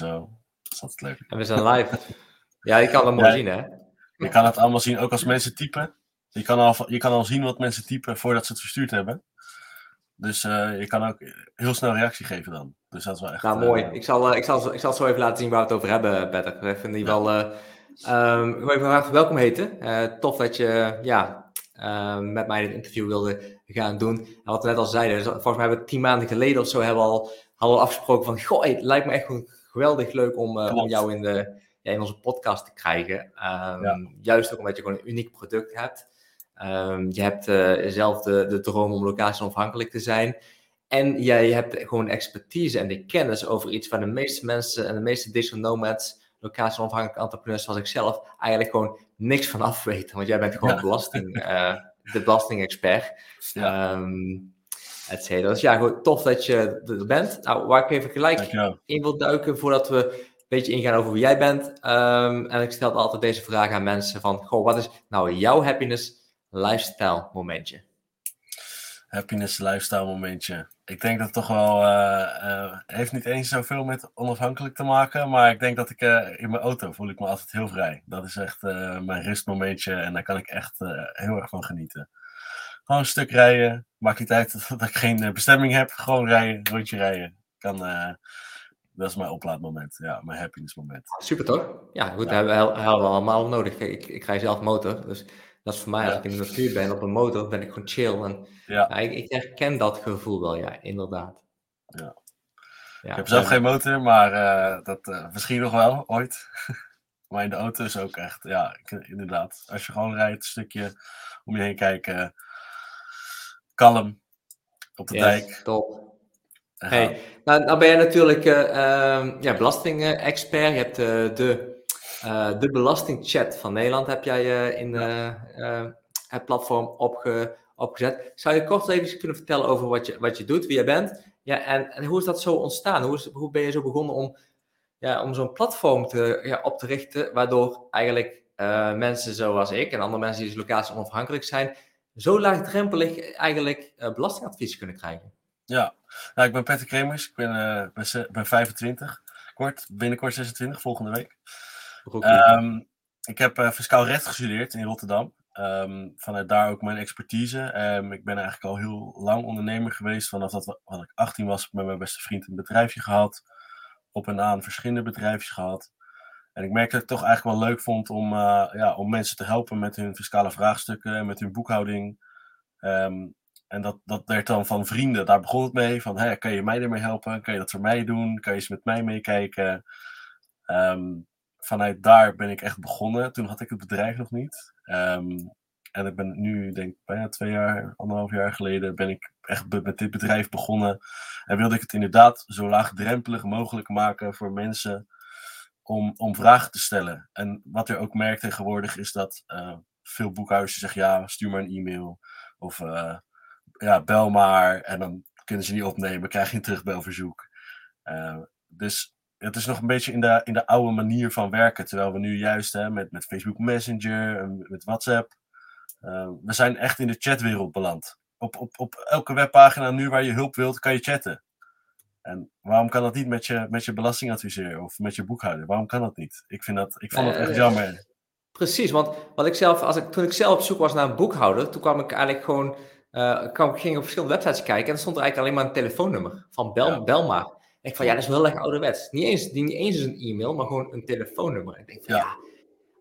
en zo. Dat is altijd leuk. En we zijn live. Ja, je kan het Ja. zien, hè? Je kan het allemaal zien, ook als mensen typen. Je kan al, je kan al zien wat mensen typen voordat ze het verstuurd hebben. Dus eh, je kan ook heel snel reactie geven dan. Dus dat is wel echt... Nou, eh, mooi. Ik zal, eh, ik, zal, ik zal zo even laten zien waar we het over hebben, Petter. Ik vind in ieder geval... eh ehm, ik wil even welkom heten. Eh, tof dat je ja, eh, met mij dit interview wilde gaan doen. En wat we net al zeiden, dus volgens mij hebben we tien maanden geleden of zo hebben we al, hadden we afgesproken van... Goh, het lijkt me echt gewoon geweldig leuk om, eh, om jou in, de, ja, in onze podcast te krijgen. Ehm, Ja. Juist ook omdat je gewoon een uniek product hebt. Ehm, je hebt eh, zelf de, de droom om locatie onafhankelijk te zijn. En jij hebt gewoon expertise en de kennis over iets waar de meeste mensen en de meeste digital nomads, locatie onafhankelijke entrepreneurs zoals ik zelf, eigenlijk gewoon niks van af weten. Want jij bent gewoon Ja. belasting, eh, de belastingexpert. Ja, Ehm et cetera. Dus ja, goed, tof dat je er bent. Nou, waar ik even gelijk dankjewel. in wil duiken voordat we een beetje ingaan over wie jij bent. Ehm, en ik stel altijd deze vraag aan mensen van, goh, wat is nou jouw happiness lifestyle momentje? Happiness lifestyle momentje. Ik denk dat het toch wel... eh, heeft niet eens zoveel met onafhankelijk te maken. Maar ik denk dat ik eh, in mijn auto voel ik me altijd heel vrij. Dat is echt mijn rustmomentje. En daar kan ik echt heel erg van genieten. Gewoon een stuk rijden. Maakt niet uit dat, dat ik geen eh, bestemming heb. Gewoon rijden, rondje rijden. Kan, eh, dat is mijn oplaadmoment. Ja, mijn happiness moment. Super toch? Ja, goed, Ja. daar hebben we, allemaal nodig. Kijk, Ik, ik rij zelf motor, dus dat is voor mij, als Ja. ik in de natuur ben op een motor, ben ik gewoon chill. En Ja. ik, ik herken dat gevoel wel, ja, inderdaad. Ja. Ja, Ik heb zelf en- geen motor, maar eh, dat eh, misschien nog wel, ooit. maar in de auto is ook echt, ja, ik- inderdaad. Als je gewoon rijdt, een stukje om je heen kijken. Kalm, op de Yes, dijk. top. Hey, nou, nou ben je natuurlijk ehm, ja, belastingexpert. Je hebt eh, de, eh, de belastingchat van Nederland heb jij in het platform opge, opgezet. Zou je kort even kunnen vertellen over wat je, wat je doet, wie je bent? Ja, en, en hoe is dat zo ontstaan? Hoe, is, hoe ben je zo begonnen om, ja, om zo'n platform te, ja, op te richten, waardoor eigenlijk mensen zoals ik en andere mensen die dus locatie onafhankelijk zijn, zo laagdrempelig eigenlijk eh, belastingadvies kunnen krijgen? Ja, nou, ik ben Petter Kremers, ik ben, eh, ben, ze- ben 25, kort, binnenkort 26, volgende week. Ehm, ik heb eh, fiscaal recht gestudeerd in Rotterdam. Ehm, vanuit daar ook mijn expertise. Ehm, ik ben eigenlijk al heel lang ondernemer geweest. Vanaf dat wat ik 18 was, heb ik met mijn beste vriend een bedrijfje gehad. Op en aan verschillende bedrijfjes gehad. En ik merkte dat ik het toch eigenlijk wel leuk vond om, eh, ja, om mensen te helpen met hun fiscale vraagstukken en met hun boekhouding. Ehm, en dat, dat werd dan van vrienden. Daar begon het mee. Van, hey, kan je mij ermee helpen? Kan je dat voor mij doen? Kan je eens met mij meekijken? Ehm, vanuit daar ben ik echt begonnen. Toen had ik het bedrijf nog niet. Ehm, en ik ben nu, denk ik, bijna twee jaar, anderhalf jaar geleden, ben ik echt met dit bedrijf begonnen. En wilde ik het inderdaad zo laagdrempelig mogelijk maken voor mensen om, om vragen te stellen. En wat er ook merkt tegenwoordig is dat eh, veel boekhouders zeggen, ja, stuur maar een e-mail. Of eh, ja, bel maar. En dan kunnen ze niet opnemen, krijg je een terugbelverzoek. Eh, dus het is nog een beetje in de, in de oude manier van werken. Terwijl we nu juist hè, met, met Facebook Messenger, en met WhatsApp. we zijn echt in de chatwereld beland. Op, op, op elke webpagina nu waar je hulp wilt, kan je chatten. En waarom kan dat niet met je, met je belastingadviseur of met je boekhouder? Waarom kan dat niet? Ik, vind dat, ik vond het Nee, echt jammer. Precies, want wat ik zelf, als ik, toen ik zelf op zoek was naar een boekhouder, toen kwam ik eigenlijk gewoon, eh, kwam, ging op verschillende websites kijken en er stond er eigenlijk alleen maar een telefoonnummer van bel, Ja. bel maar. Ik van ja, dat is wel echt ouderwets. Niet eens, niet eens een e-mail, maar gewoon een telefoonnummer. Ik denk van Ja. ja,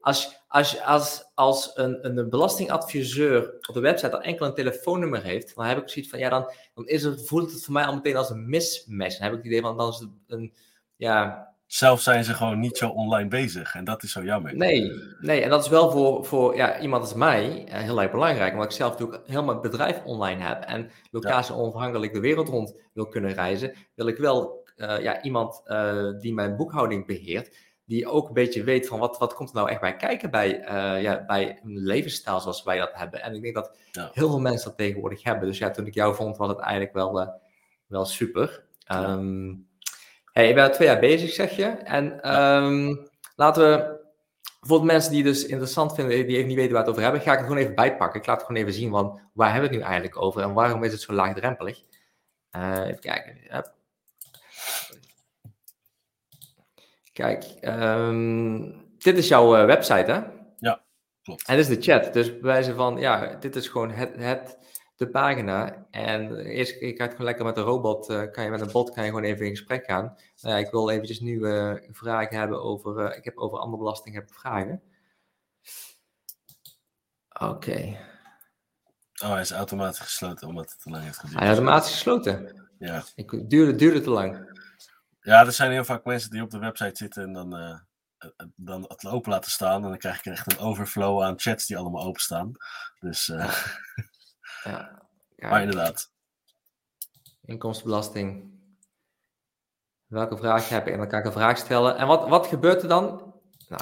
als, als, als, als een, een belastingadviseur op de website dan enkel een telefoonnummer heeft, dan heb ik zoiets van ja, dan, dan is er, voelt het voor mij al meteen als een mismatch. Dan heb ik het idee van dan is het een, ja, Zelf zijn ze gewoon niet zo online bezig. En dat is zo jammer. Nee, nee, en dat is wel voor, voor ja, iemand als mij eh, heel erg belangrijk. Omdat ik zelf natuurlijk heel mijn bedrijf online heb en locatie onafhankelijk de wereld rond wil kunnen reizen, wil ik wel eh, ja, iemand eh, die mijn boekhouding beheert, die ook een beetje weet van wat, wat komt er nou echt bij kijken bij, eh, ja, bij een levensstijl zoals wij dat hebben. En ik denk dat Ja. heel veel mensen dat tegenwoordig hebben. Dus ja, toen ik jou vond, was het eigenlijk wel, eh, wel super. Ja. Ehm, hey, je bent al twee jaar bezig, zeg je. En ehm, laten we, voor de mensen die het dus interessant vinden, die even niet weten waar we het over hebben, ga ik het gewoon even bijpakken. Ik laat het gewoon even zien, van waar hebben we het nu eigenlijk over en waarom is het zo laagdrempelig? Eh, even kijken. Kijk, ehm, dit is jouw eh, website, hè? Ja, klopt. En dit is de chat. Dus wijze van, ja, dit is gewoon het, het, de pagina. En eerst je gaat gewoon lekker met een robot, uh, kan je met een bot kan je gewoon even in gesprek gaan. Nou ja, ik wil eventjes nu uh, vragen hebben over, ik heb over andere belasting heb vragen. Oké. Okay. Oh, hij is automatisch gesloten omdat het te lang heeft geduurd. Hij is automatisch gesloten? Ja. Ik, duurde, duurde te lang. Ja, er zijn heel vaak mensen die op de website zitten en dan, uh, dan het open laten staan. En dan krijg je echt een overflow aan chats die allemaal openstaan. Dus, uh, ja. ja. maar inderdaad. Inkomstenbelasting. Welke vraag heb ik? En dan kan ik een vraag stellen. En wat, wat gebeurt er dan? Nou,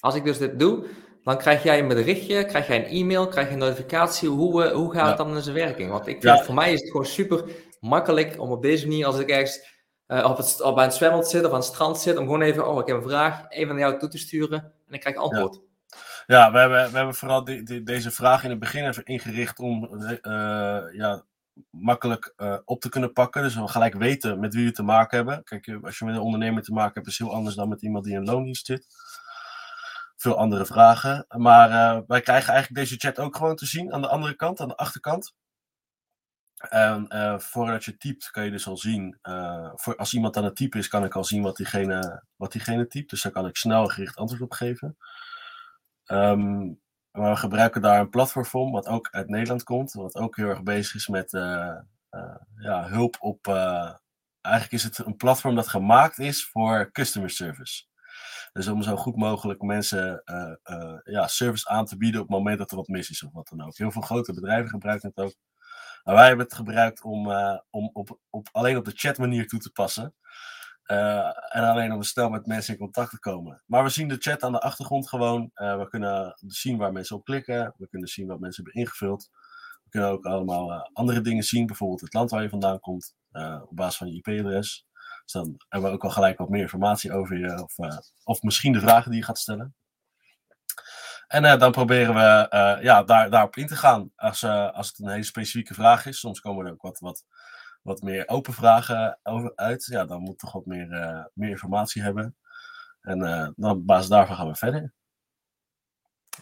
als ik dus dit doe, dan krijg jij een berichtje, krijg jij een e-mail, krijg je een notificatie. Hoe, hoe gaat het dan in zijn werking? Want ik vind, voor mij is het gewoon super makkelijk om op deze manier, als ik ergens uh, op, het, op een zwembad zit of aan het strand zit, om gewoon even, oh, ik heb een vraag, even naar jou toe te sturen en ik krijg antwoord. Ja. We hebben, we hebben vooral die, deze vraag in het begin even ingericht om uh, ja, makkelijk uh, op te kunnen pakken. Dus we gelijk weten met wie we te maken hebben. Kijk, als je met een ondernemer te maken hebt, is het heel anders dan met iemand die in loondienst zit. Veel andere vragen. Maar wij krijgen eigenlijk deze chat ook gewoon te zien aan de andere kant, aan de achterkant. En uh, voordat je typt, kan je dus al zien. Uh, voor, als iemand aan het typen is, kan ik al zien wat diegene, wat diegene typt. Dus daar kan ik snel gericht antwoord op geven. Um, maar we gebruiken daar een platform, wat ook uit Nederland komt. Wat ook heel erg bezig is met uh, ja, hulp op. eigenlijk is het een platform dat gemaakt is voor customer service. Dus om zo goed mogelijk mensen ja, service aan te bieden op het moment dat er wat mis is of wat dan ook. Heel veel grote bedrijven gebruiken het ook. Maar wij hebben het gebruikt om, uh, om op, op, alleen op de chatmanier toe te passen. Uh, en alleen om snel met mensen in contact te komen. Maar we zien de chat aan de achtergrond gewoon. Uh, we kunnen zien waar mensen op klikken. We kunnen zien wat mensen hebben ingevuld. We kunnen ook allemaal andere dingen zien. Bijvoorbeeld het land waar je vandaan komt. op basis van je IP-adres. Dus dan hebben we ook al gelijk wat meer informatie over je. Of, of misschien de vragen die je gaat stellen. En uh, dan proberen we uh, ja, daar, daarop in te gaan. Als, uh, als het een hele specifieke vraag is. Soms komen er ook wat, wat, wat meer open vragen over uit. Ja, dan moet toch wat meer, meer informatie hebben. En dan op basis daarvan gaan we verder.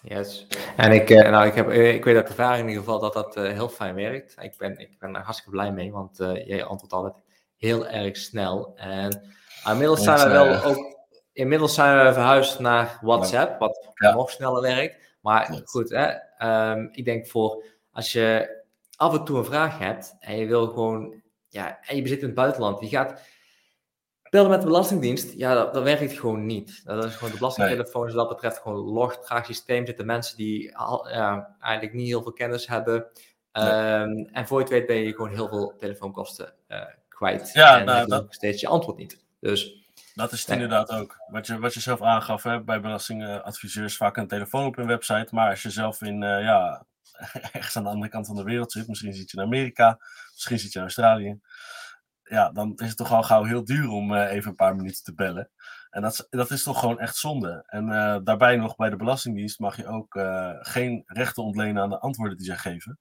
Yes. En ik, nou, ik, heb, ik weet uit ervaring in ieder geval dat dat heel fijn werkt. Ik ben, ik ben er hartstikke blij mee, want jij antwoordt altijd heel erg snel. En inmiddels zijn we wel ook inmiddels zijn we verhuisd naar WhatsApp, wat nog sneller werkt. Maar goed, hè, um, ik denk voor als je af en toe een vraag hebt en je wil gewoon, ja, en je bezit in het buitenland, je gaat bellen met de Belastingdienst, ja, dat, dat werkt gewoon niet. Dat is gewoon de belastingtelefoon, nee. dat betreft gewoon log, traag systeem. Zitten mensen die al, ja, eigenlijk niet heel veel kennis hebben. Um, en voor je het weet ben je gewoon heel veel telefoonkosten uh, kwijt. Ja, en nou, heb je dat... nog steeds je antwoord niet. Dus dat is het inderdaad ook. Wat je, wat je zelf aangaf hè, bij belastingadviseurs, vaak een telefoon op hun website. Maar als je zelf in, uh, ja, ergens aan de andere kant van de wereld zit, misschien zit je in Amerika, misschien zit je in Australië. Ja, dan is het toch al gauw heel duur om uh, even een paar minuten te bellen. En dat, dat is toch gewoon echt zonde. En uh, daarbij nog bij de Belastingdienst mag je ook geen rechten ontlenen aan de antwoorden die zij geven.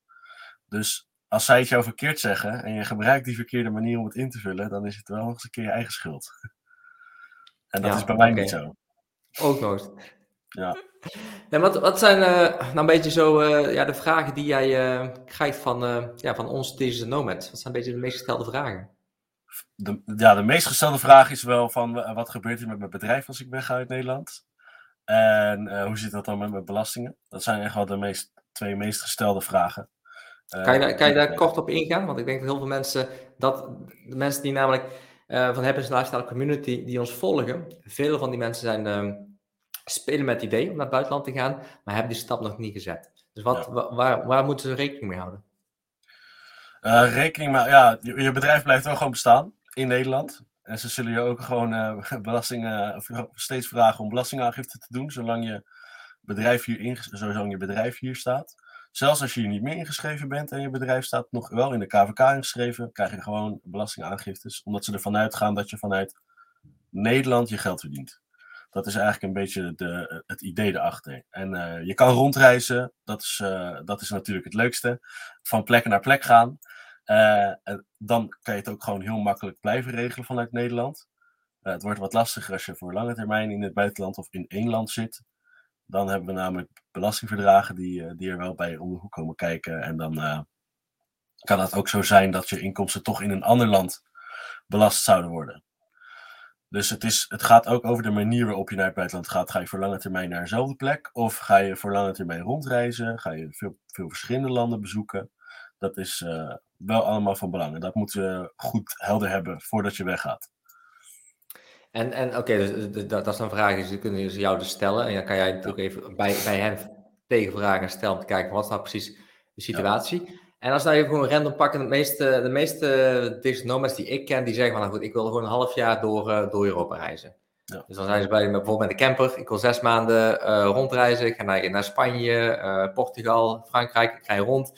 Dus als zij het jou verkeerd zeggen en je gebruikt die verkeerde manier om het in te vullen, dan is het wel nog eens een keer je eigen schuld. En dat ja, is bij mij okay. niet zo. Ook nooit. Ja. En wat, wat zijn uh, nou een beetje zo uh, ja, de vragen die jij uh, krijgt van, ja, van ons Digital Nomads? Wat zijn een beetje de meest gestelde vragen? De, ja, de meest gestelde vraag is wel van wat gebeurt er met mijn bedrijf als ik wegga uit Nederland? En hoe zit dat dan met mijn belastingen? Dat zijn echt wel de meest, twee meest gestelde vragen. kan, je daar, kan je daar kort op ingaan? Want ik denk dat heel veel mensen, dat, de mensen die namelijk uh, van Happiness Lifestyle Community die ons volgen. Veel van die mensen zijn, uh, spelen met het idee om naar het buitenland te gaan, maar hebben die stap nog niet gezet. Dus wat, ja. waar, waar moeten ze rekening mee houden? Uh, rekening maar ja, je, je, bedrijf blijft wel gewoon bestaan in Nederland. En ze zullen je ook gewoon uh, belastingen, steeds vragen om belastingaangifte te doen, zolang je bedrijf hier, zolang je bedrijf hier staat. Zelfs als je niet meer ingeschreven bent en je bedrijf staat nog wel in de KVK ingeschreven, krijg je gewoon belastingaangiftes. Omdat ze ervan uitgaan dat je vanuit Nederland je geld verdient. Dat is eigenlijk een beetje de, het idee erachter. En uh, je kan rondreizen, dat is, uh, dat is natuurlijk het leukste. Van plek naar plek gaan. Uh, dan kan je het ook gewoon heel makkelijk blijven regelen vanuit Nederland. het wordt wat lastiger als je voor lange termijn in het buitenland of in één land zit. Dan hebben we namelijk belastingverdragen die, die er wel bij om komen kijken. En dan kan het ook zo zijn dat je inkomsten toch in een ander land belast zouden worden. Dus het, is, het gaat ook over de manier waarop je naar het buitenland gaat. Ga je voor lange termijn naar dezelfde plek? Of ga je voor lange termijn rondreizen? Ga je veel, veel verschillende landen bezoeken? Dat is uh, wel allemaal van belang. En dat moet je goed helder hebben voordat je weggaat. En, en oké, dus, dus dat, dat, is een vraag die kunnen ze jou dus stellen. En dan kan jij natuurlijk even bij, bij hen tegenvragen stellen om te kijken wat is nou precies de situatie. En als nou even gewoon random pakken, de meeste, de meeste digital nomads die ik ken, die zeggen van nou goed, ik wil gewoon een half jaar door, uh, door Europa reizen. Ja. Dus dan zijn ze bij, bijvoorbeeld met de camper, ik wil zes maanden uh, rondreizen, ik ga naar, naar Spanje, uh, Portugal, Frankrijk, ik ga rond.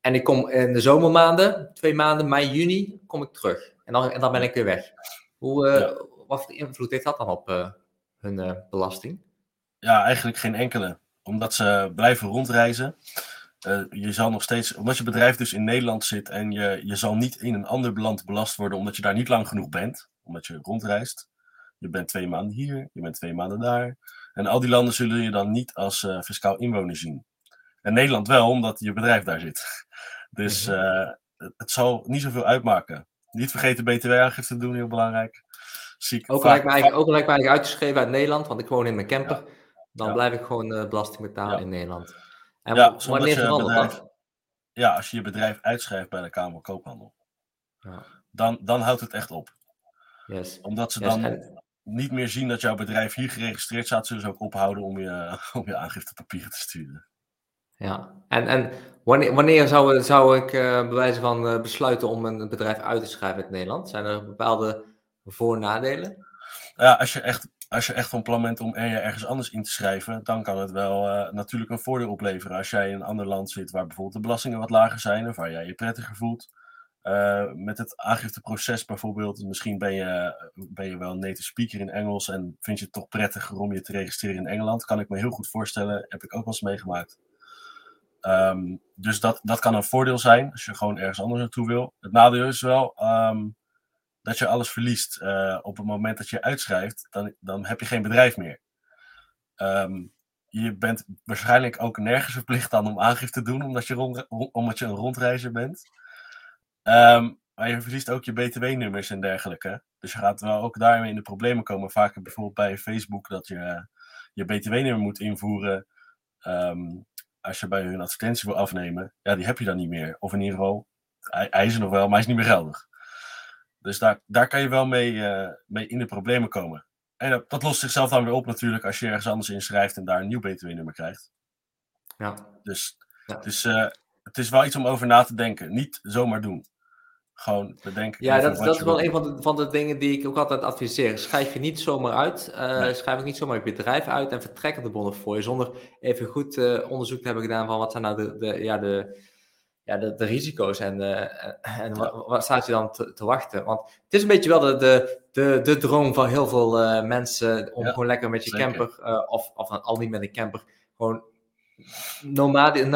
En ik kom in de zomermaanden, twee maanden, mei, juni, kom ik terug. En dan, en dan ben ik weer weg. Hoe, ja. Wat voor invloed heeft dat dan op hun belasting? Ja, eigenlijk geen enkele. Omdat ze blijven rondreizen. Uh, je zal nog steeds, omdat je bedrijf dus in Nederland zit en je, je zal niet in een ander land belast worden omdat je daar niet lang genoeg bent, omdat je rondreist. Je bent twee maanden hier, je bent twee maanden daar. En al die landen zullen je dan niet als uh, fiscaal inwoner zien. En Nederland wel, omdat je bedrijf daar zit. Dus uh, het, zal niet zoveel uitmaken. Niet vergeten btw-aangifte te doen, heel belangrijk. Ziek, ook, lijkt me eigenlijk, ook lijkt me eigenlijk uitgeschreven uit Nederland, want ik woon in mijn camper. Ja. Dan ja. blijf ik gewoon belasting betalen in Nederland. En ja, wanneer verandert dat? Ja, als je je bedrijf uitschrijft bij de Kamer Koophandel. Ja. Dan, dan houdt het echt op. Yes. Omdat ze dan niet meer zien dat jouw bedrijf hier geregistreerd staat, zullen ze ook ophouden om je, om je aangiftepapieren te sturen. Ja, en, en wanneer, wanneer zou, zou ik uh, bij wijze van uh, besluiten om een bedrijf uit te schrijven in Nederland? Zijn er bepaalde voor- en nadelen? Ja, als je echt als je echt van plan bent om er ergens anders in te schrijven, dan kan het wel uh, natuurlijk een voordeel opleveren. Als jij in een ander land zit waar bijvoorbeeld de belastingen wat lager zijn, of waar jij je prettiger voelt. Uh, met het aangifteproces bijvoorbeeld, misschien ben je, ben je wel een native speaker in Engels en vind je het toch prettiger om je te registreren in Engeland. Kan ik me heel goed voorstellen, heb ik ook wel eens meegemaakt. Um, dus dat, dat kan een voordeel zijn als je gewoon ergens anders naartoe wil. Het nadeel is wel, um, dat je alles verliest. Uh, op het moment dat je uitschrijft, dan, dan heb je geen bedrijf meer. Um, je bent waarschijnlijk ook nergens verplicht dan om aangifte te doen, omdat je, omdat je een rondreizer bent. Um, maar je verliest ook je btw-nummers en dergelijke. Dus je gaat wel ook daarmee in de problemen komen. Vaak bijvoorbeeld bij Facebook dat je je btw-nummer moet invoeren. Um, als je bij hun advertentie wil afnemen, ja, die heb je dan niet meer. Of in ieder geval, hij, hij is er nog wel, maar hij is niet meer geldig. Dus daar, daar kan je wel mee, uh, mee in de problemen komen. En dat, dat, lost zichzelf dan weer op natuurlijk als je ergens anders inschrijft en daar een nieuw btw-nummer krijgt. Ja. Dus ja. Is, uh, het is wel iets om over na te denken. Niet zomaar doen. Gewoon bedenken. Ja, dat, dat is wel een van de, van de dingen die ik ook altijd adviseer. Schrijf je niet zomaar uit. Uh, nee. Schrijf ook niet zomaar je bedrijf uit en vertrek de bonnen voor je. Zonder even goed onderzoek te hebben gedaan van wat zijn nou de, de, ja, de, ja, de, de risico's en, uh, en wat, wat, staat je dan te, te, wachten? Want het is een beetje wel de, de, de, de droom van heel veel uh, mensen om ja, gewoon lekker met je zeker. camper, uh, of, of al niet met een camper, gewoon nomadisch,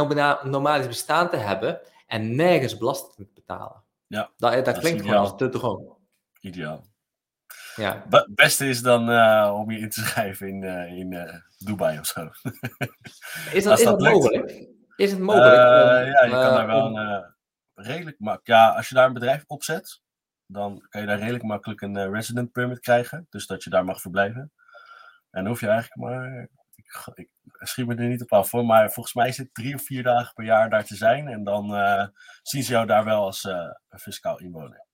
nomadisch bestaan te hebben en nergens belasting te betalen. Ja, dat, dat, dat klinkt gewoon als de droom. Ideaal. Ja. Het beste is dan om je in te schrijven in, in Dubai of zo. is dat, is dat, dat mogelijk? Is het mogelijk? Uh, ja, je kan daar wel een, uh, redelijk makkelijk. Ja, als je daar een bedrijf opzet, dan kan je daar redelijk makkelijk een resident permit krijgen. Dus dat je daar mag verblijven. En dan hoef je eigenlijk maar. Ik, ik schiet me er niet op af voor, maar volgens mij is het drie of vier dagen per jaar daar te zijn. En dan zien ze jou daar wel als fiscaal inwoner.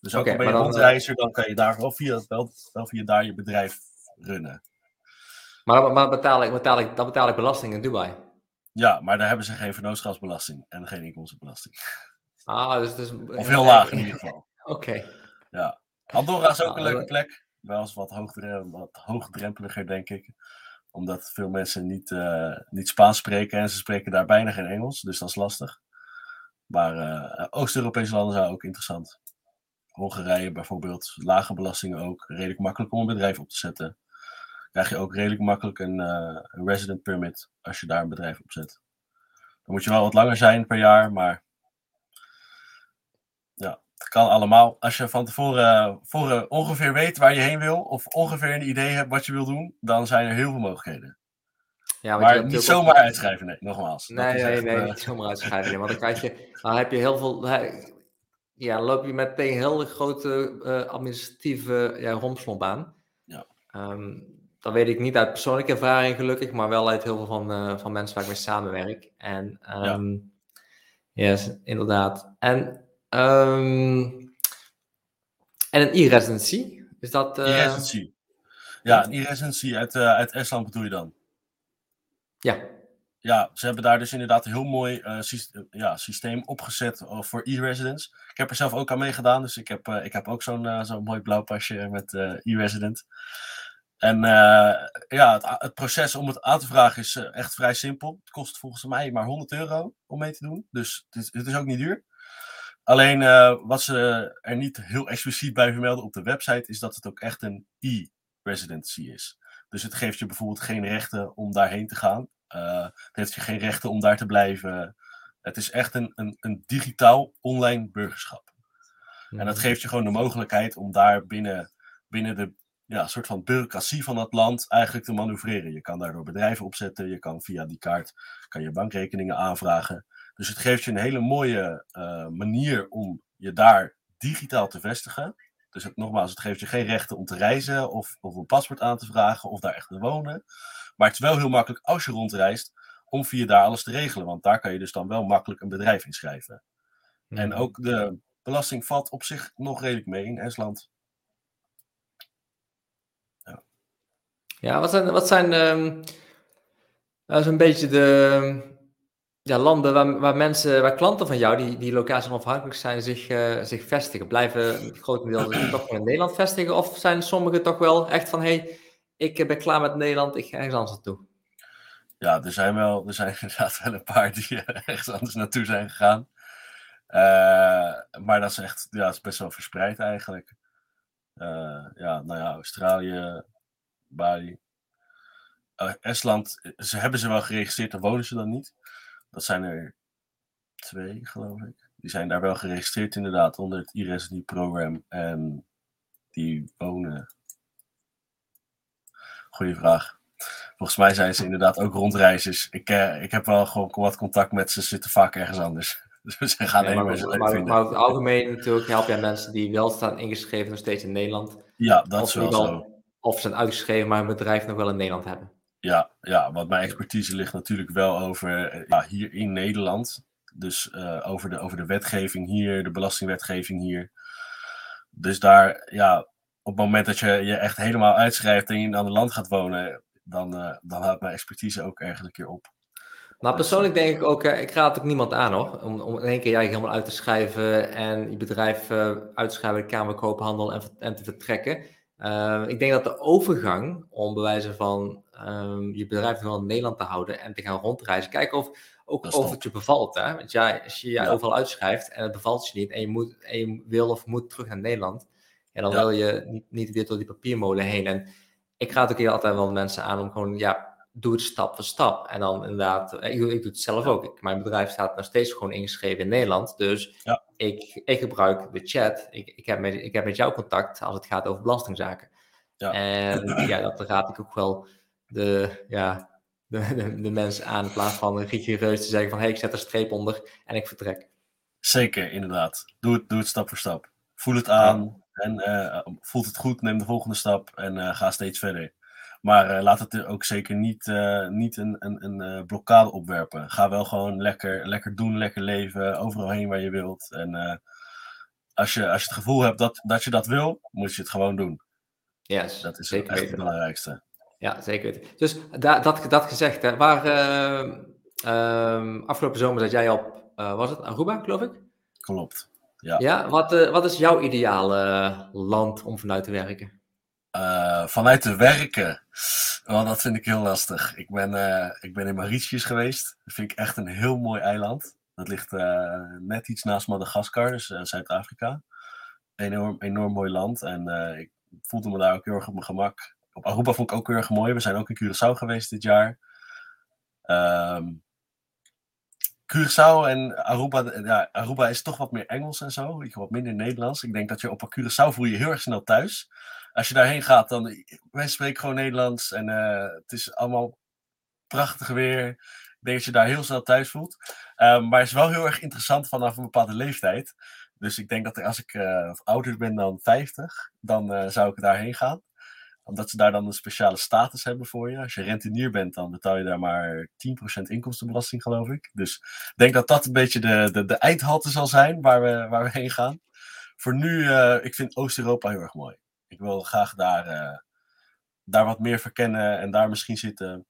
Dus ook okay, al ben je dan, rondreizer, dan kan je daar wel via, wel, wel via daar je bedrijf runnen. Maar, maar betaal ik, betaal ik, dan betaal ik belasting in Dubai? Ja, maar daar hebben ze geen vennootschapsbelasting en geen inkomstenbelasting. Ah, dus, dus Of heel laag in ieder geval. Oké. Okay. Ja. Andorra is ook ah, een leuke plek. Wel eens wat, wat hoogdrempeliger, denk ik. Omdat veel mensen niet, uh, niet Spaans spreken en ze spreken daar bijna geen Engels. Dus dat is lastig. Maar uh, Oost-Europese landen zijn ook interessant. Hongarije bijvoorbeeld, lage belastingen ook. Redelijk makkelijk om een bedrijf op te zetten krijg je ook redelijk makkelijk een, uh, een, resident permit als je daar een bedrijf op zet. Dan moet je wel wat langer zijn per jaar, maar ja. het kan allemaal. Als je van tevoren, tevoren ongeveer weet waar je heen wil, of ongeveer een idee hebt wat je wil doen, dan zijn er heel veel mogelijkheden. Ja, maar niet zomaar uitschrijven, nee, nogmaals. Nee, nee, nee, niet zomaar uitschrijven. want dan, krijg je, dan heb je heel veel. Ja, dan loop je meteen heel grote uh, administratieve ja, romslomp aan. Ja. Um, dat weet ik niet uit persoonlijke ervaring, gelukkig, maar wel uit heel veel van, uh, van mensen waar ik mee samenwerk. En um, ja. yes, inderdaad. En, um, en een e-residency, is dat... Uh... E-residency. Ja, een e-residency uit, uh, uit Estland bedoel je dan? Ja. Ja, ze hebben daar dus inderdaad een heel mooi systeem, ja, systeem opgezet voor e-residents. Ik heb er zelf ook aan meegedaan, dus ik heb, ik heb ook zo'n zo'n mooi blauw pasje met e-resident. En uh, ja, het, het, proces om het aan te vragen is uh, echt vrij simpel. Het kost volgens mij maar 100 euro om mee te doen. Dus het is, het is ook niet duur. Alleen uh, wat ze er niet heel expliciet bij vermelden op de website is dat het ook echt een e-residency is. Dus het geeft je bijvoorbeeld geen rechten om daarheen te gaan. het geeft je geen rechten om daar te blijven. Het is echt een, een, een digitaal online burgerschap. En dat mhm. geeft je gewoon de mogelijkheid om daar binnen, binnen de ja, een soort van bureaucratie van dat land eigenlijk te manoeuvreren. Je kan daardoor bedrijven opzetten, je kan via die kaart kan je bankrekeningen aanvragen. Dus het geeft je een hele mooie uh, manier om je daar digitaal te vestigen. Dus het, nogmaals, het geeft je geen rechten om te reizen of, of een paspoort aan te vragen of daar echt te wonen. Maar het is wel heel makkelijk als je rondreist om via daar alles te regelen. Want daar kan je dus dan wel makkelijk een bedrijf inschrijven. En mhm. ook de belasting valt op zich nog redelijk mee in Estland. Ja, wat zijn, wat zijn um, zo'n beetje de ja, landen waar, waar mensen, waar klanten van jou, die, die locatie onafhankelijk zijn, zich, uh, zich vestigen? Blijven grotendeels toch in Nederland vestigen? Of zijn sommigen toch wel echt van, hey, ik ben klaar met Nederland, ik ga ergens anders naartoe? Ja, er zijn, wel, er zijn inderdaad wel een paar die ergens anders naartoe zijn gegaan. Uh, maar dat is echt, ja, is best wel verspreid eigenlijk. Uh, ja, nou ja, Australië, Bali. Uh, Estland, ze hebben ze wel geregistreerd, daar wonen ze dan niet. Dat zijn er twee, geloof ik. Die zijn daar wel geregistreerd inderdaad onder het e-residency En die wonen... Goeie vraag. Volgens mij zijn ze inderdaad ook rondreizers. Ik, uh, ik heb wel gewoon wat contact met ze, zitten vaak ergens anders. Dus ze gaan ja, maar, maar, maar, maar, over het algemeen natuurlijk help jij mensen die wel staan ingeschreven nog steeds in Nederland. Ja, dat is wel zo of zijn uitgeschreven, maar een bedrijf nog wel in Nederland hebben. Ja, ja want mijn expertise ligt natuurlijk wel over eh, ja, hier in Nederland. Dus uh, over, de, over de wetgeving hier, de belastingwetgeving hier. Dus daar, ja, op het moment dat je je echt helemaal uitschrijft en je in een ander land gaat wonen, dan, uh, dan houdt mijn expertise ook ergens een keer op. Maar persoonlijk denk ik ook, ik raad ook niemand aan hoor, om, om in één keer jij helemaal uit te schrijven en je bedrijf uit te schrijven de Kamer Koophandel en, en te vertrekken. Uh, ik denk dat de overgang om bewijzen van um, je bedrijf wel in Nederland te houden en te gaan rondreizen, kijken of, ook of het je bevalt. Hè? Want ja, als je je ja. overal uitschrijft en het bevalt je niet en je, moet, en je wil of moet terug naar Nederland, ja, dan wil je niet, niet weer door die papiermolen heen. En ik raad ook hier altijd wel mensen aan om gewoon, ja, doe het stap voor stap. En dan inderdaad, eh, ik, ik doe het zelf ook. Ik, mijn bedrijf staat nog steeds gewoon ingeschreven in Nederland. Dus ja. Ik, ik gebruik de chat. Ik, ik, heb met, ik heb met jou contact als het gaat over belastingzaken. Ja. En ja, dat raad ik ook wel de, ja, de, de, de mensen aan in plaats van rigoureus te zeggen van hey, ik zet een streep onder en ik vertrek. Zeker, inderdaad. Doe het, doe het stap voor stap. Voel het aan en uh, voelt het goed, neem de volgende stap en uh, ga steeds verder. Maar uh, laat het er ook zeker niet, uh, niet een, een, een uh, blokkade opwerpen. Ga wel gewoon lekker, lekker doen, lekker leven, overal heen waar je wilt. En als, je, als je het gevoel hebt dat, dat je dat wil, moet je het gewoon doen. Ja, yes, dat is zeker echt het belangrijkste. Ja, zeker weten. Dus da dat, dat gezegd, hè, waar ehm, afgelopen zomer zat jij op, was het Aruba, geloof ik? Klopt. Ja, ja wat, wat is jouw ideale land om vanuit te werken? Uh, vanuit te werken. Oh, dat vind ik heel lastig. Ik ben, uh, ik ben in Mauritius geweest. Dat vind ik echt een heel mooi eiland. Dat ligt uh, net iets naast Madagaskar, dus Zuid-Afrika. Enorm, enorm mooi land. En ik voelde me daar ook heel erg op mijn gemak. Op Aruba vond ik ook heel erg mooi. We zijn ook in Curaçao geweest dit jaar. Um, Curaçao en Aruba, ja, Aruba is toch wat meer Engels en zo, wat minder Nederlands. Ik denk dat je op Curaçao voel je heel erg snel thuis. Als je daarheen gaat, dan wij spreken gewoon Nederlands en uh, het is allemaal prachtig weer. Ik denk dat je daar heel snel thuis voelt. Um, maar het is wel heel erg interessant vanaf een bepaalde leeftijd. Dus ik denk dat als ik uh, ouder ben dan 50, dan uh, zou ik daarheen gaan omdat ze daar dan een speciale status hebben voor je. Als je rentenier bent, dan betaal je daar maar 10% inkomstenbelasting, geloof ik. Dus ik denk dat dat een beetje de, de, de eindhalte zal zijn waar we, waar we heen gaan. Voor nu, ik vind Oost-Europa heel erg mooi. Ik wil graag daar, uh, daar wat meer verkennen en daar misschien zitten.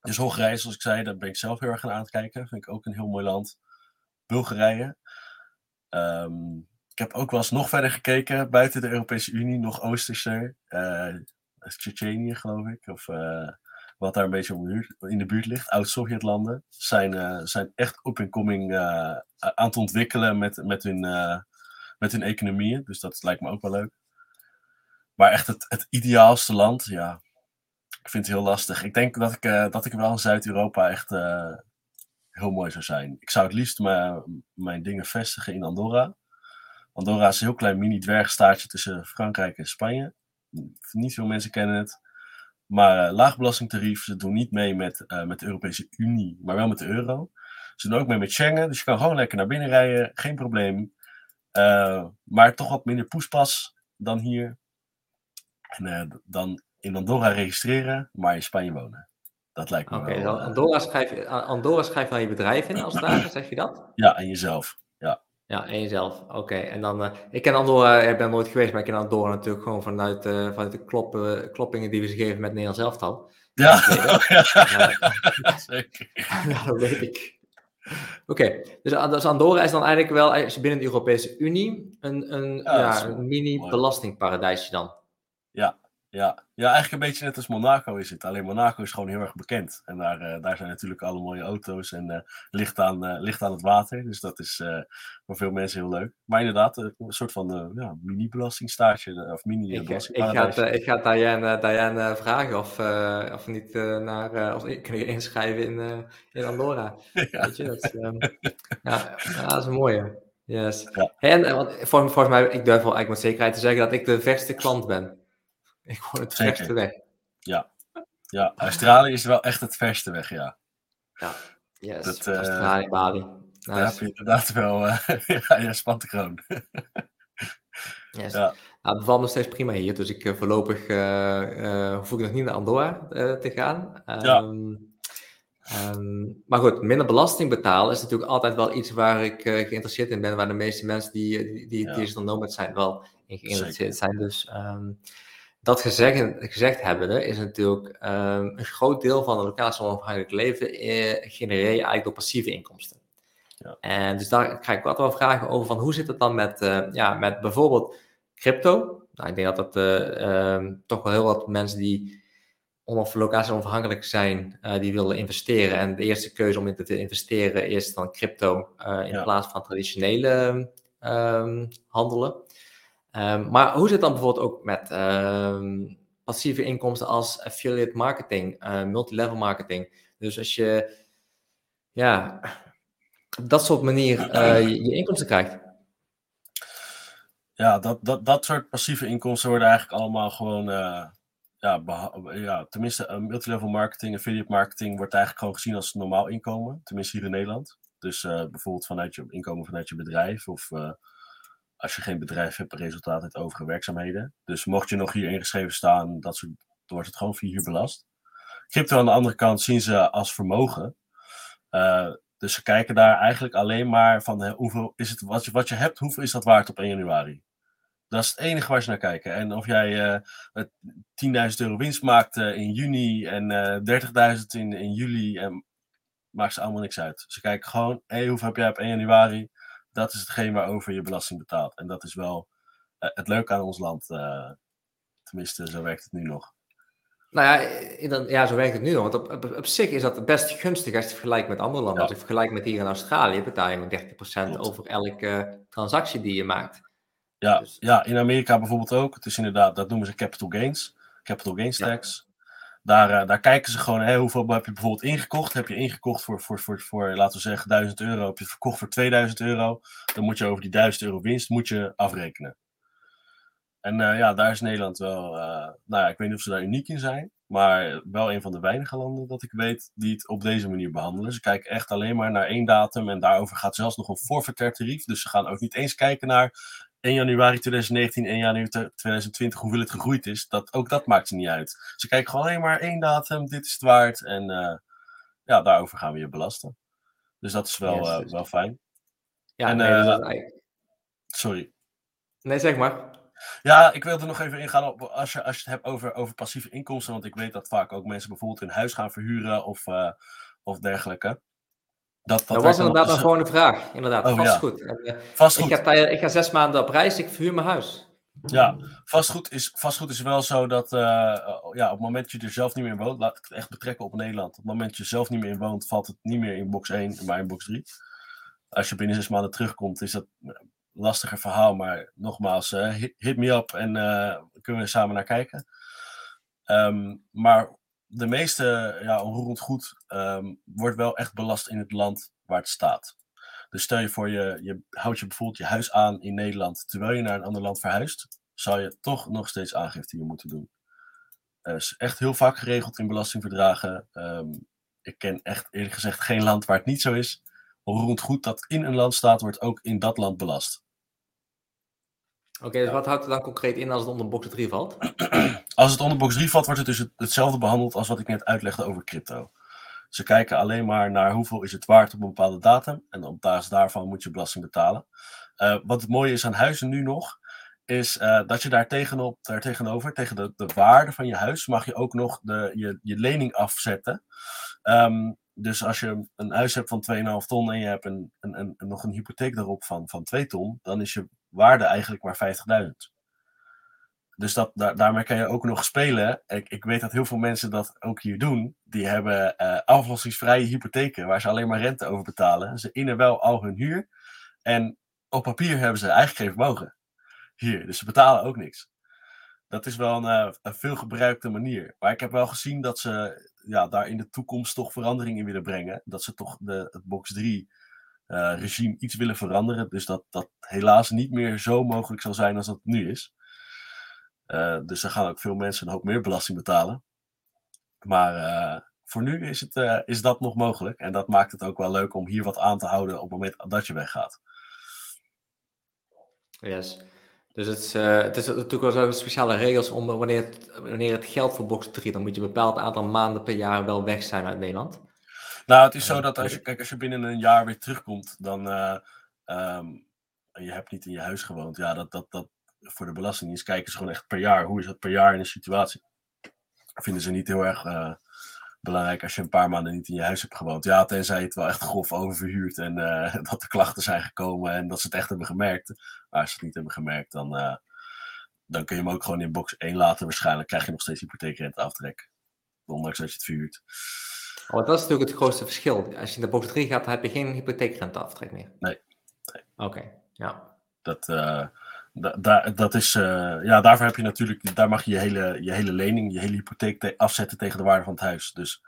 Dus Hongarije, zoals ik zei, daar ben ik zelf heel erg aan het kijken. Vind ik ook een heel mooi land. Bulgarije. Um, ik heb ook wel eens nog verder gekeken, buiten de Europese Unie, nog Oosterse. Uh, Tsjetsjenië, geloof ik. Of uh, wat daar een beetje in de buurt ligt. Oud-Sovjetlanden. Zijn, zijn echt up and coming uh, aan het ontwikkelen met, met, hun, met hun economieën. Dus dat lijkt me ook wel leuk. Maar echt het, het ideaalste land, ja. Ik vind het heel lastig. Ik denk dat ik, dat ik wel in Zuid-Europa echt heel mooi zou zijn. Ik zou het liefst mijn dingen vestigen in Andorra. Andorra is een heel klein mini-dwergstaatje tussen Frankrijk en Spanje. Niet veel mensen kennen het. Maar uh, laag belastingtarief, ze doen niet mee met, met de Europese Unie, maar wel met de euro. Ze doen ook mee met Schengen, dus je kan gewoon lekker naar binnen rijden, geen probleem. Maar toch wat minder poespas dan hier. En dan in Andorra registreren, maar in Spanje wonen. Dat lijkt me okay, wel. Oké, Andorra, schrijf, Andorra schrijf dan je bedrijf in als het ware, zeg je dat? Ja, en jezelf. Ja. Ja, en jezelf. Oké. En dan, uh, ik ken Andorra, ik ben nooit geweest, maar ik ken Andorra natuurlijk gewoon vanuit, uh, vanuit de klop, uh, kloppingen die we ze geven met Nederlands elftal. Ja, ja. zeker. ja, dat weet ik. Oké, okay. dus, dus, Andorra is dan eigenlijk wel, als je binnen de Europese Unie, een, een, ja, ja, een mini-belastingparadijsje dan. Ja, ja. ja, eigenlijk een beetje net als Monaco is het. Alleen Monaco is gewoon heel erg bekend. En daar, uh, daar zijn natuurlijk alle mooie auto's en uh, ligt, aan, uh, ligt aan het water. Dus dat is voor veel mensen heel leuk. Maar inderdaad, een soort van ja, mini-belastingstaatje. Of mini ik, ik, ga ik ga Diane, Diane vragen of, of niet naar, of ik kan je inschrijven in, in Andorra. ja. Weet je, dat, um, ja, ja, dat is een mooie. Yes. Ja. En want, volgens, volgens mij, ik durf wel eigenlijk met zekerheid te zeggen dat ik de verste klant ben. Ik hoor het Zeker. verste weg. Ja. ja, Australië is wel echt het verste weg, ja. Ja, yes. Dat, uh, Australië, Bali. Nice. Daar heb je inderdaad wel, uh, ja, je spant de kroon. yes. ja. Nou, het bevalt nog steeds prima hier, dus ik uh, voorlopig hoef ik nog niet naar Andorra te gaan. Ja. Um, Um, maar goed, minder belasting betalen is natuurlijk altijd wel iets waar ik uh, geïnteresseerd in ben, waar de meeste mensen die, die, die ja. digital nomad zijn wel in geïnteresseerd zijn. Dus um, dat gezegd, gezegd hebbende is natuurlijk um, een groot deel van het lokaal onafhankelijk leven eh, genereer je eigenlijk door passieve inkomsten. Ja. En dus daar krijg ik wat wel vragen over van hoe zit het dan met, uh, ja, met bijvoorbeeld crypto? Nou, ik denk dat dat uh, um, toch wel heel wat mensen die onaf locatie onafhankelijk zijn, uh, die willen investeren. En de eerste keuze om in te investeren is dan crypto in ja. plaats van traditionele um, handelen. Um, maar hoe zit het dan bijvoorbeeld ook met um, passieve inkomsten als affiliate marketing, uh, multilevel marketing? Dus als je ja, op dat soort manier je, je, inkomsten krijgt. Ja, dat, dat, dat soort passieve inkomsten worden eigenlijk allemaal gewoon, uh, ja, ja, tenminste, multilevel marketing, affiliate marketing wordt eigenlijk gewoon gezien als normaal inkomen, tenminste hier in Nederland. Dus bijvoorbeeld vanuit je inkomen vanuit je bedrijf of als je geen bedrijf hebt, resultaat uit overige werkzaamheden. Dus mocht je nog hier ingeschreven staan, dat wordt het gewoon via hier belast. Crypto aan de andere kant zien ze als vermogen. Uh, dus ze kijken daar eigenlijk alleen maar van hoeveel is het, wat, je, wat je hebt, hoeveel is dat waard op 1 januari. Dat is het enige waar ze naar kijken. En of jij uh, 10.000 euro winst maakt uh, in juni en uh, 30.000 in, in juli, en maakt ze allemaal niks uit. Ze kijken gewoon, hé, hey, hoeveel heb jij op 1 januari? Dat is hetgeen waarover je belasting betaalt. En dat is wel uh, het leuke aan ons land. Uh, tenminste, zo werkt het nu nog. Nou ja, dan, ja, zo werkt het nu nog. Want op, op, op, zich is dat best gunstig als je het vergelijkt met andere landen. Ja. Als je vergelijkt met hier in Australië, betaal je maar 30% Klopt. over elke transactie die je maakt. Ja, dus, ja, in Amerika bijvoorbeeld ook. Het is inderdaad, dat noemen ze capital gains. Capital gains tax. Daar, uh, daar kijken ze gewoon, hoeveel heb je bijvoorbeeld ingekocht? Heb je ingekocht voor, voor, voor, voor, laten we zeggen, 1000 euro? Heb je het verkocht voor 2000 euro? Dan moet je over die 1000 euro winst moet je afrekenen. En uh, ja, daar is Nederland wel, uh, nou ja, ik weet niet of ze daar uniek in zijn, maar wel een van de weinige landen dat ik weet die het op deze manier behandelen. Ze kijken echt alleen maar naar één datum en daarover gaat zelfs nog een forfaitair tarief. Dus ze gaan ook niet eens kijken naar 1 januari 2019, 1 januari 2020, hoeveel het gegroeid is. Dat, ook dat maakt ze niet uit. Ze kijken gewoon alleen maar één datum, dit is het waard. En uh, ja, daarover gaan we je belasten. Dus dat is wel, yes, uh, wel fijn. Ja, en, nee, uh, dat is... Sorry. Nee, zeg maar. Ja, ik wilde nog even ingaan op als je, als je het hebt over, over passieve inkomsten. Want ik weet dat vaak ook mensen bijvoorbeeld hun huis gaan verhuren of, uh, of dergelijke. Dat, dat, dat was inderdaad een gewone vraag. Inderdaad, oh, vastgoed. Ja. En, uh, vastgoed. Ik, ga, ik ga zes maanden op reis, ik verhuur mijn huis. Ja, vastgoed is, vastgoed is wel zo dat uh, ja, op het moment dat je er zelf niet meer in woont, laat ik het echt betrekken op Nederland. Op het moment dat je er zelf niet meer in woont, valt het niet meer in box 1, maar in box 3. Als je binnen zes maanden terugkomt, is dat een lastiger verhaal. Maar nogmaals, uh, hit, hit, me up en uh, kunnen we samen naar kijken. Um, maar de meeste ja, onroerend goed um, wordt wel echt belast in het land waar het staat. Dus stel je voor, je, je houdt je bijvoorbeeld je huis aan in Nederland terwijl je naar een ander land verhuist, zou je toch nog steeds aangifte moeten doen. Dat is echt heel vaak geregeld in belastingverdragen. Um, ik ken echt eerlijk gezegd geen land waar het niet zo is. Onroerend goed dat in een land staat, wordt ook in dat land belast. Oké, okay, dus wat houdt het dan concreet in als het onder box 3 valt? Als het onder box 3 valt, wordt het dus hetzelfde behandeld als wat ik net uitlegde over crypto. Ze kijken alleen maar naar hoeveel is het waard op een bepaalde datum. En op basis daarvan moet je belasting betalen. Uh, wat het mooie is aan huizen nu nog, is uh, dat je daar, tegenop, daar tegenover, tegen de, de waarde van je huis, mag je ook nog de, je, je lening afzetten. Um, dus als je een huis hebt van 2,5 ton en je hebt een, een, een, nog een hypotheek daarop van, van 2 ton, dan is je waarde eigenlijk maar 50.000. Dus dat, daar, daarmee kan je ook nog spelen. Ik, ik weet dat heel veel mensen dat ook hier doen. Die hebben uh, aflossingsvrije hypotheken waar ze alleen maar rente over betalen. Ze innen wel al hun huur. En op papier hebben ze eigenlijk geen vermogen. Hier, dus ze betalen ook niks. Dat is wel een, uh, een veelgebruikte manier. Maar ik heb wel gezien dat ze ja, daar in de toekomst toch verandering in willen brengen. Dat ze toch de, het box 3 uh, regime iets willen veranderen. Dus dat dat helaas niet meer zo mogelijk zal zijn als dat nu is. Uh, dus er gaan ook veel mensen een hoop meer belasting betalen. Maar voor nu is, het, is dat nog mogelijk. En dat maakt het ook wel leuk om hier wat aan te houden op het moment dat je weggaat. Yes. Dus het is, het is natuurlijk wel zo speciale regels om wanneer het, wanneer het geld voor box 3, dan moet je een bepaald aantal maanden per jaar wel weg zijn uit Nederland. Nou, het is zo dat als je, kijk, als je binnen een jaar weer terugkomt, dan um, je hebt niet in je huis gewoond. Ja, dat, dat, dat, voor de Belastingdienst kijken ze gewoon echt per jaar. Hoe is dat per jaar in een situatie? Vinden ze niet heel erg uh, belangrijk als je een paar maanden niet in je huis hebt gewoond. Ja, tenzij je het wel echt grof oververhuurt en uh, dat er klachten zijn gekomen en dat ze het echt hebben gemerkt. Als ze het niet hebben gemerkt, dan, uh, dan kun je hem ook gewoon in box 1 laten. Waarschijnlijk krijg je nog steeds hypotheekrenteaftrek. Ondanks dat je het verhuurt. Oh, dat is natuurlijk het grootste verschil. Als je in de box 3 gaat, dan heb je geen hypotheekrenteaftrek meer. Nee. nee. Oké, okay. ja. Dat, uh, da, dat is, uh, ja, daarvoor heb je natuurlijk, daar mag je je hele, je hele lening, je hele hypotheek te afzetten tegen de waarde van het huis. Dus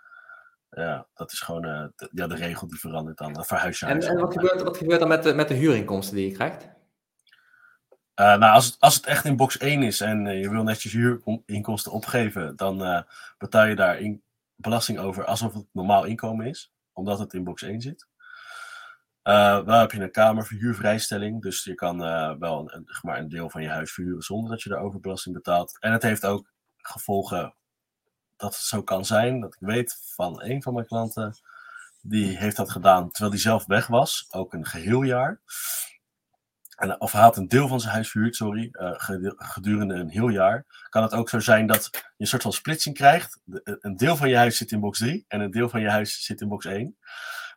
ja, dat is gewoon uh, de, ja, de regel die verandert dan. Verhuis je en, en wat, gebeurt, wat gebeurt dan met de, met de huurinkomsten die je krijgt? Uh, nou, als het, als het echt in box 1 is en je wil netjes huurinkomsten opgeven, dan betaal je daar in, belasting over alsof het normaal inkomen is, omdat het in box 1 zit. Wel heb je een kamerverhuurvrijstelling, dus je kan wel een, een, maar een deel van je huis verhuren zonder dat je daarover belasting betaalt. En het heeft ook gevolgen dat het zo kan zijn, dat ik weet van een van mijn klanten, die heeft dat gedaan terwijl hij zelf weg was, ook een geheel jaar. En, of hij had een deel van zijn huis verhuurd, sorry, uh, gedurende een heel jaar. Kan het ook zo zijn dat je een soort van splitsing krijgt. De, een deel van je huis zit in box 3 en een deel van je huis zit in box 1.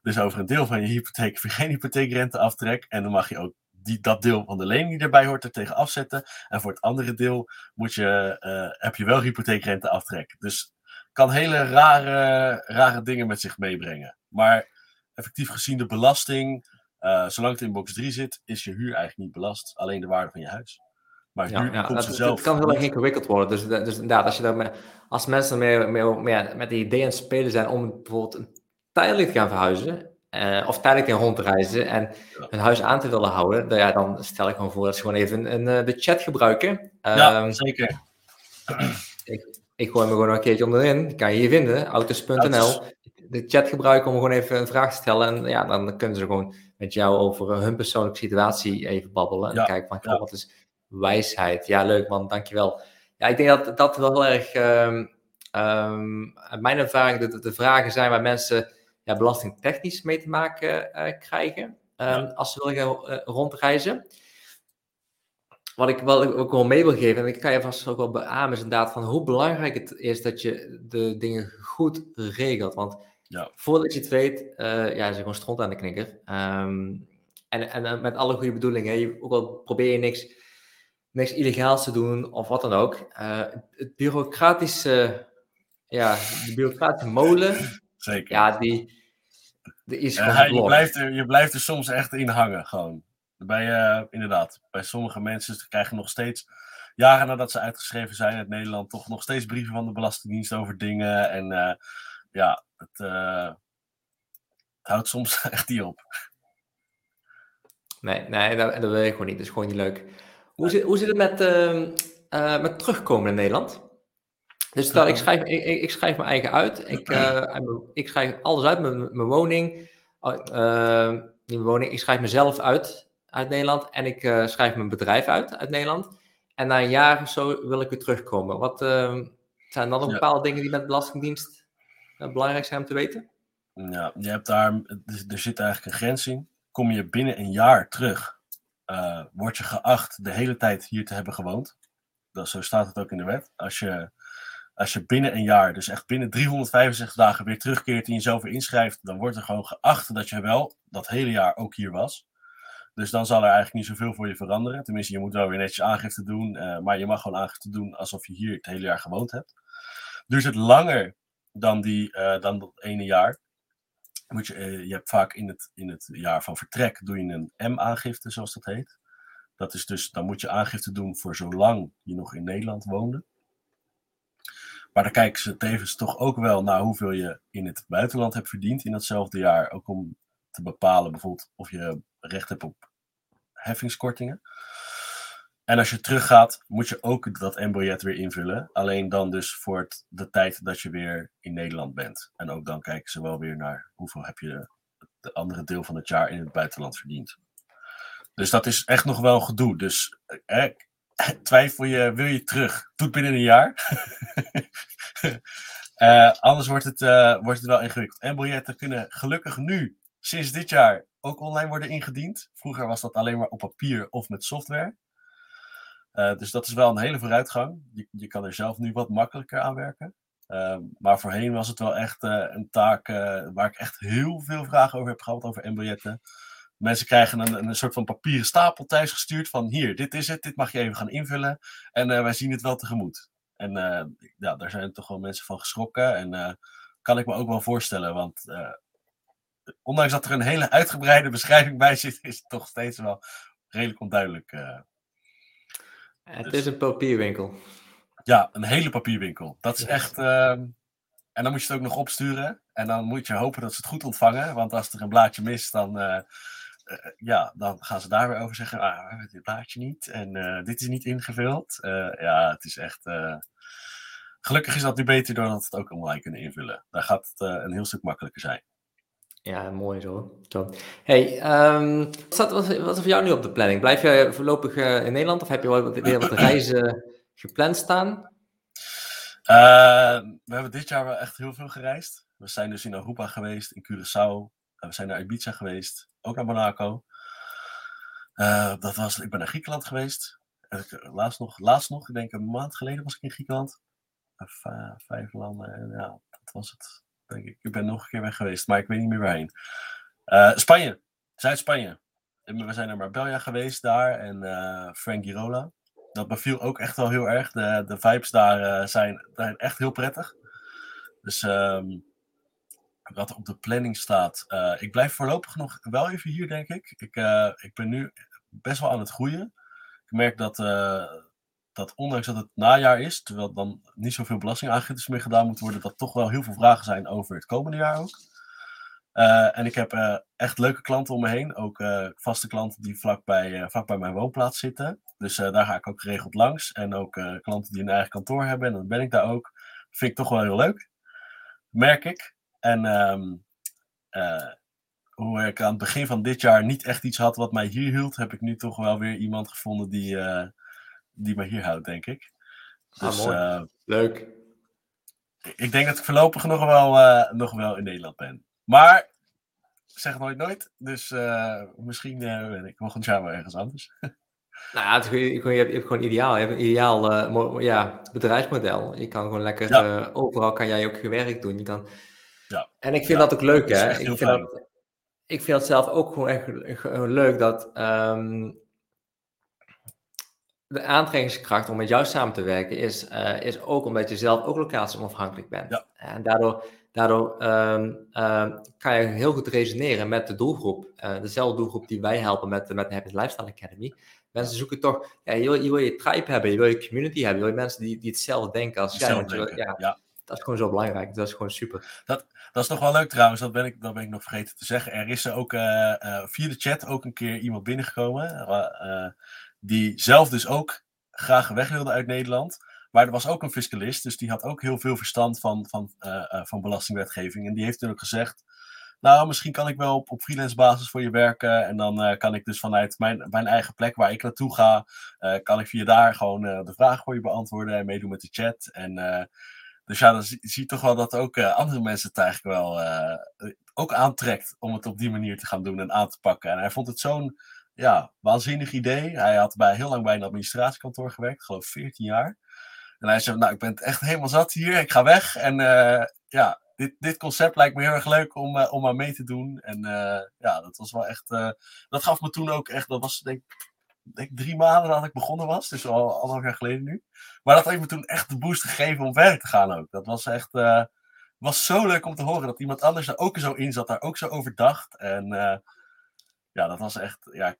Dus over een deel van je hypotheek heb je geen hypotheekrenteaftrek. En dan mag je ook die, dat deel van de lening die erbij hoort er tegen afzetten. En voor het andere deel moet je, uh, heb je wel hypotheekrenteaftrek. Dus kan hele rare, rare dingen met zich meebrengen. Maar effectief gezien de belasting, uh, zolang het in box 3 zit, is je huur eigenlijk niet belast. Alleen de waarde van je huis. Maar Ja, huur ja, komt dat, zelf. het kan heel erg ingewikkeld worden. Dus, dus inderdaad, als, je daar met, als mensen meer, meer, meer met ideeën aan het spelen zijn om bijvoorbeeld een tijdelijk te gaan verhuizen, eh, of tijdelijk in rond te reizen en Ja. hun huis aan te willen houden, dan, ja, dan stel ik gewoon voor dat ze gewoon even een, eh, de chat gebruiken. Ja, Ehm, zeker. ik gooi me gewoon een keertje onderin. Die kan je hier vinden, autos.nl. De chat gebruiken om gewoon even een vraag te stellen. En ja, dan kunnen ze gewoon met jou over eh, hun persoonlijke situatie even babbelen. En Ja, kijken van, ja. wat is wijsheid? Ja, leuk man, dankjewel. Ja, ik denk dat dat wel erg... ehm, ehm, uit mijn ervaring de, de, de vragen zijn waar mensen ja, belastingtechnisch mee te maken eh, krijgen. ehm, Als ze willen gaan eh, rondreizen. Wat ik wel ook wel mee wil geven, en ik kan je vast ook wel beamen, is inderdaad van hoe belangrijk het is dat je de dingen goed regelt. Want Ja. voordat je het weet, eh, ja, is er gewoon stront aan de knikker. Ehm, en, en eh, met alle goede bedoelingen, je, ook al probeer je niks, niks illegaals te doen of wat dan ook. eh, het bureaucratische, ja, de bureaucratische molen, zeker. ja, die, die is hij- je, blijft er, je blijft er soms echt in hangen, gewoon. Bij, inderdaad, bij sommige mensen krijgen nog steeds, jaren nadat ze uitgeschreven zijn uit Nederland, toch nog steeds brieven van de Belastingdienst over dingen. En ja, het, eh, het houdt soms echt niet op. Nee, nee dat, dat wil je gewoon niet. Dat is gewoon niet leuk. Hoe zit, hoe zit het met, ehm, eh, met terugkomen in Nederland? Dus stel, ik schrijf, ik, ik, ik schrijf mijn eigen uit. Ik, eh, ik schrijf alles uit, mijn, mijn woning. oh, eh, niet mijn woning. Ik schrijf mezelf uit uit Nederland. En ik schrijf mijn bedrijf uit uit Nederland. En na een jaar of zo wil ik weer terugkomen. Wat ehm, zijn dan nog Ja. bepaalde dingen die met de Belastingdienst belangrijk zijn om te weten? Ja, je hebt daar, er er zit eigenlijk een grens in. Kom je binnen een jaar terug, eh, word je geacht de hele tijd hier te hebben gewoond. Dat, zo staat het ook in de wet. Als je, als je binnen een jaar, dus echt binnen 365 dagen weer terugkeert en jezelf weer inschrijft, dan wordt er gewoon geacht dat je wel dat hele jaar ook hier was. Dus dan zal er eigenlijk niet zoveel voor je veranderen. Tenminste, je moet wel weer netjes aangifte doen, eh, maar je mag gewoon aangifte doen alsof je hier het hele jaar gewoond hebt. Duurt het langer dan, die, eh, dan dat ene jaar, moet je, eh, je hebt vaak in het, in het jaar van vertrek doe je een M-aangifte, zoals dat heet. Dat is dus, dan moet je aangifte doen voor zolang je nog in Nederland woonde. Maar dan kijken ze tevens toch ook wel naar hoeveel je in het buitenland hebt verdiend in datzelfde jaar. Ook om te bepalen bijvoorbeeld of je recht hebt op heffingskortingen. En als je teruggaat, moet je ook dat M-biljet weer invullen. Alleen dan dus voor de tijd dat je weer in Nederland bent. En ook dan kijken ze wel weer naar hoeveel heb je de andere deel van het jaar in het buitenland verdiend. Dus dat is echt nog wel gedoe. Dus eh, twijfel je, wil je terug? Doe het binnen een jaar. Eh, anders wordt het, eh, wordt het wel ingewikkeld. En kunnen gelukkig nu, sinds dit jaar, ook online worden ingediend. Vroeger was dat alleen maar op papier of met software. Uh, dus dat is wel een hele vooruitgang. Je, je kan er zelf nu wat makkelijker aan werken. Uh, maar voorheen was het wel echt uh, een taak uh, waar ik echt heel veel vragen over heb gehad, over M-biljetten. Mensen krijgen een, een soort van papieren stapel thuis gestuurd van hier, dit is het, dit mag je even gaan invullen. En eh, wij zien het wel tegemoet. En eh, ja, daar zijn toch wel mensen van geschrokken. En kan ik me ook wel voorstellen, want ondanks dat er een hele uitgebreide beschrijving bij zit, is het toch steeds wel redelijk onduidelijk. Het dus. is een papierwinkel. Ja, een hele papierwinkel. Dat is echt. Uh, en dan moet je het ook nog opsturen. En dan moet je hopen dat ze het goed ontvangen. Want als er een blaadje mist, dan, uh, uh, ja, dan gaan ze daar weer over zeggen: ah, we hebben dit blaadje niet. En eh, dit is niet ingevuld. ja, het is echt. eh, Gelukkig is dat nu beter doordat we het ook online kunnen invullen. Daar gaat het eh, een heel stuk makkelijker zijn. Ja, mooi zo. Hey, um, wat, staat, wat, wat is voor jou nu op de planning? Blijf je voorlopig uh, in Nederland of heb je wel weer wat reizen gepland staan? Uh, we hebben dit jaar wel echt heel veel gereisd. We zijn dus in Aruba geweest, in Curaçao. we zijn naar Ibiza geweest, ook naar Monaco. Uh, dat was, ik ben naar Griekenland geweest. Laatst nog, laatst nog, ik denk een maand geleden was ik in Griekenland. Vijf landen, en ja, dat was het. Ik. ben nog een keer weg geweest, maar ik weet niet meer waarheen. Uh, Spanje, Zuid-Spanje. We zijn naar Marbella geweest daar en uh, Frank Girola. Dat beviel ook echt wel heel erg. De, de vibes daar uh, zijn, zijn echt heel prettig. Dus um, wat op de planning staat. Ik blijf voorlopig nog wel even hier, denk ik. Ik, ik ben nu best wel aan het groeien. Ik merk dat, dat ondanks dat het najaar is, terwijl dan niet zoveel belastingaangiftes meer gedaan moeten worden, dat toch wel heel veel vragen zijn over het komende jaar ook. Uh, en ik heb uh, echt leuke klanten om me heen. Ook uh, vaste klanten die vlakbij, vlakbij mijn woonplaats zitten. Dus daar ga ik ook geregeld langs. En ook klanten die een eigen kantoor hebben. En dan ben ik daar ook. Vind ik toch wel heel leuk. Merk ik. En um, hoe ik aan het begin van dit jaar niet echt iets had wat mij hier hield, heb ik nu toch wel weer iemand gevonden die, die mij hier houdt, denk ik. Ah, dus, mooi. Leuk. Ik denk dat ik voorlopig nog wel, nog wel in Nederland ben. Maar zeg nooit nooit. Dus uh, misschien ben ik volgend jaar wel ergens anders. Nou ja, het, je, je, hebt, gewoon ideaal. Je hebt een ideaal uh, ja, bedrijfsmevel. Je kan gewoon lekker, ja. overal kan jij ook je werk doen. Je kan... ja. En ik vind ja, dat ook leuk, hè. Ik vind dat, ik vind zelf ook gewoon echt leuk dat um, de aantrekkingskracht om met jou samen te werken is, uh, is ook omdat je zelf ook locatie onafhankelijk bent. Ja. En daardoor Daardoor um, um, kan je heel goed resoneren met de doelgroep. Uh, dezelfde doelgroep die wij helpen met, met de Happy Lifestyle Academy. Mensen zoeken toch, ja, je, wil, je wil je tribe hebben, je wil je community hebben, je wil je mensen die, die hetzelfde denken als jij. Denken, ja, ja, Dat is gewoon zo belangrijk, dat is gewoon super. Dat, dat is nog wel leuk trouwens, dat ben ik, dat ben ik nog vergeten te zeggen. Er is er ook uh, uh, via de chat ook een keer iemand binnengekomen, die zelf dus ook graag weg wilde uit Nederland. Maar er was ook een fiscalist, dus die had ook heel veel verstand van, van, uh, uh, van belastingwetgeving. En die heeft toen ook gezegd, nou, misschien kan ik wel op, op freelance basis voor je werken. En dan uh, kan ik dus vanuit mijn, mijn eigen plek waar ik naartoe ga, kan ik via daar gewoon de vragen voor je beantwoorden en meedoen met de chat. En dus ja, dan zie je toch wel dat ook andere mensen het eigenlijk wel ook aantrekt om het op die manier te gaan doen en aan te pakken. En hij vond het zo'n ja, waanzinnig idee. Hij had bij, heel lang bij een administratiekantoor gewerkt, ik geloof 14 jaar. En hij zei, nou, ik ben echt helemaal zat hier. Ik ga weg. En uh, ja, dit, dit concept lijkt me heel erg leuk om, uh, om aan mee te doen. En uh, ja, dat was wel echt... dat gaf me toen ook echt... Dat was denk, denk drie maanden nadat ik begonnen was. Dus al anderhalf jaar geleden nu. Maar dat heeft me toen echt de boost gegeven om verder te gaan ook. Dat was echt... was zo leuk om te horen dat iemand anders er ook zo in zat. Daar ook zo over dacht. En ja, dat was echt... Ja, ik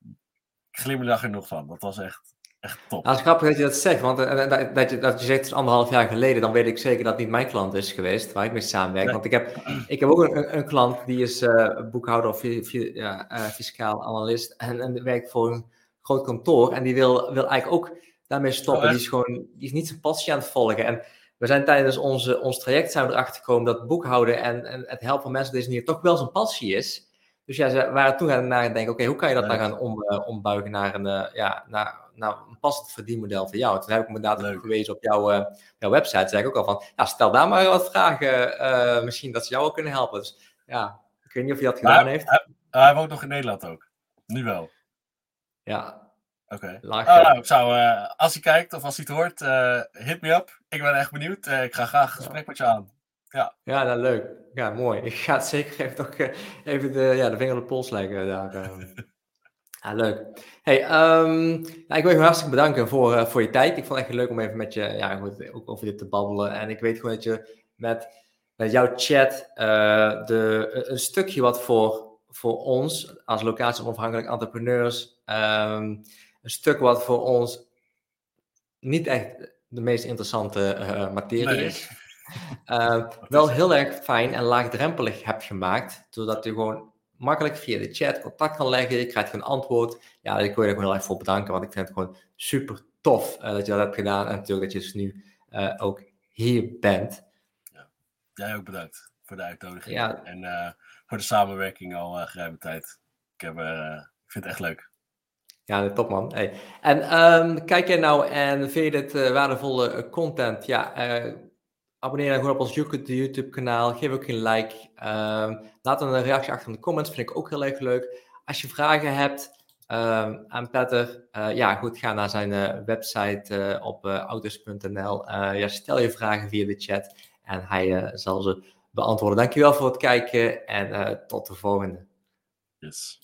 glimlach er nog van. Dat was echt echt top. Nou, het is grappig dat je dat zegt, want uh, dat, dat, je, dat je zegt anderhalf jaar geleden, dan weet ik zeker dat het niet mijn klant is geweest waar ik mee samenwerk. Nee. Want ik heb, ik heb ook een, een klant die is uh, boekhouder of ja, uh, fiscaal analist en, en werkt voor een groot kantoor en die wil, wil eigenlijk ook daarmee stoppen. Oh, die is gewoon die is niet zijn passie aan het volgen. En we zijn tijdens onze, ons traject zijn we erachter gekomen dat boekhouden en, en het helpen van mensen deze manier toch wel zijn passie is. Dus ja, ze waren toen gaan nadenken, oké, hoe kan je dat nou gaan om, ombuigen naar een, ja, naar een passend verdienmodel voor jou. Toen heb ik me inderdaad gewezen op jouw, uh, jouw website. zei ik ook al van, ja, stel daar maar wat vragen. Misschien dat ze jou ook kunnen helpen. Dus ja, ik weet niet of hij dat gedaan heeft. Hij, hij woont nog in Nederland ook. Nu wel. Ja. Oké. Okay. Oh, nou, ik zou, als hij kijkt of als hij het hoort, hit me up. Ik ben echt benieuwd. ik ga graag een gesprek met je aan. Ja, ja nou, leuk. Ja, mooi. Ik ga het zeker even, toch, even de, ja, de vinger op de pols leggen daar. Ehm. Ja, leuk. Hey, um, nou, ik wil je hartstikke bedanken voor, uh, voor je tijd. Ik vond het echt leuk om even met je, ja, ook over dit te babbelen. En ik weet gewoon dat je met, met jouw chat uh, de, een stukje wat voor, voor ons als locatie onafhankelijk entrepreneurs, um, een stuk wat voor ons niet echt de meest interessante uh, materie is. Uh, wel heel erg fijn en laagdrempelig hebt gemaakt, zodat je gewoon makkelijk via de chat contact kan leggen. Je krijgt een antwoord. Ja, ik wil je er gewoon heel erg voor bedanken, want ik vind het gewoon super tof uh, dat je dat hebt gedaan. En natuurlijk dat je dus nu uh, ook hier bent. Ja. Jij ook bedankt voor de uitnodiging. Ja. En uh, voor de samenwerking al geruime tijd. Ik, heb, ik vind het echt leuk. Ja, top man. Hey. En um, kijk jij nou en vind je dit waardevolle content? Ja, abonneer dan gewoon op ons YouTube-kanaal. Geef ook een like. Uh, laat een reactie achter in de comments. Vind ik ook heel erg leuk. Als je vragen hebt uh, aan Petter, uh, ja goed, ga naar zijn uh, website uh, op autos.nl. ja, stel je vragen via de chat en hij zal ze beantwoorden. Dankjewel voor het kijken en tot de volgende. Yes.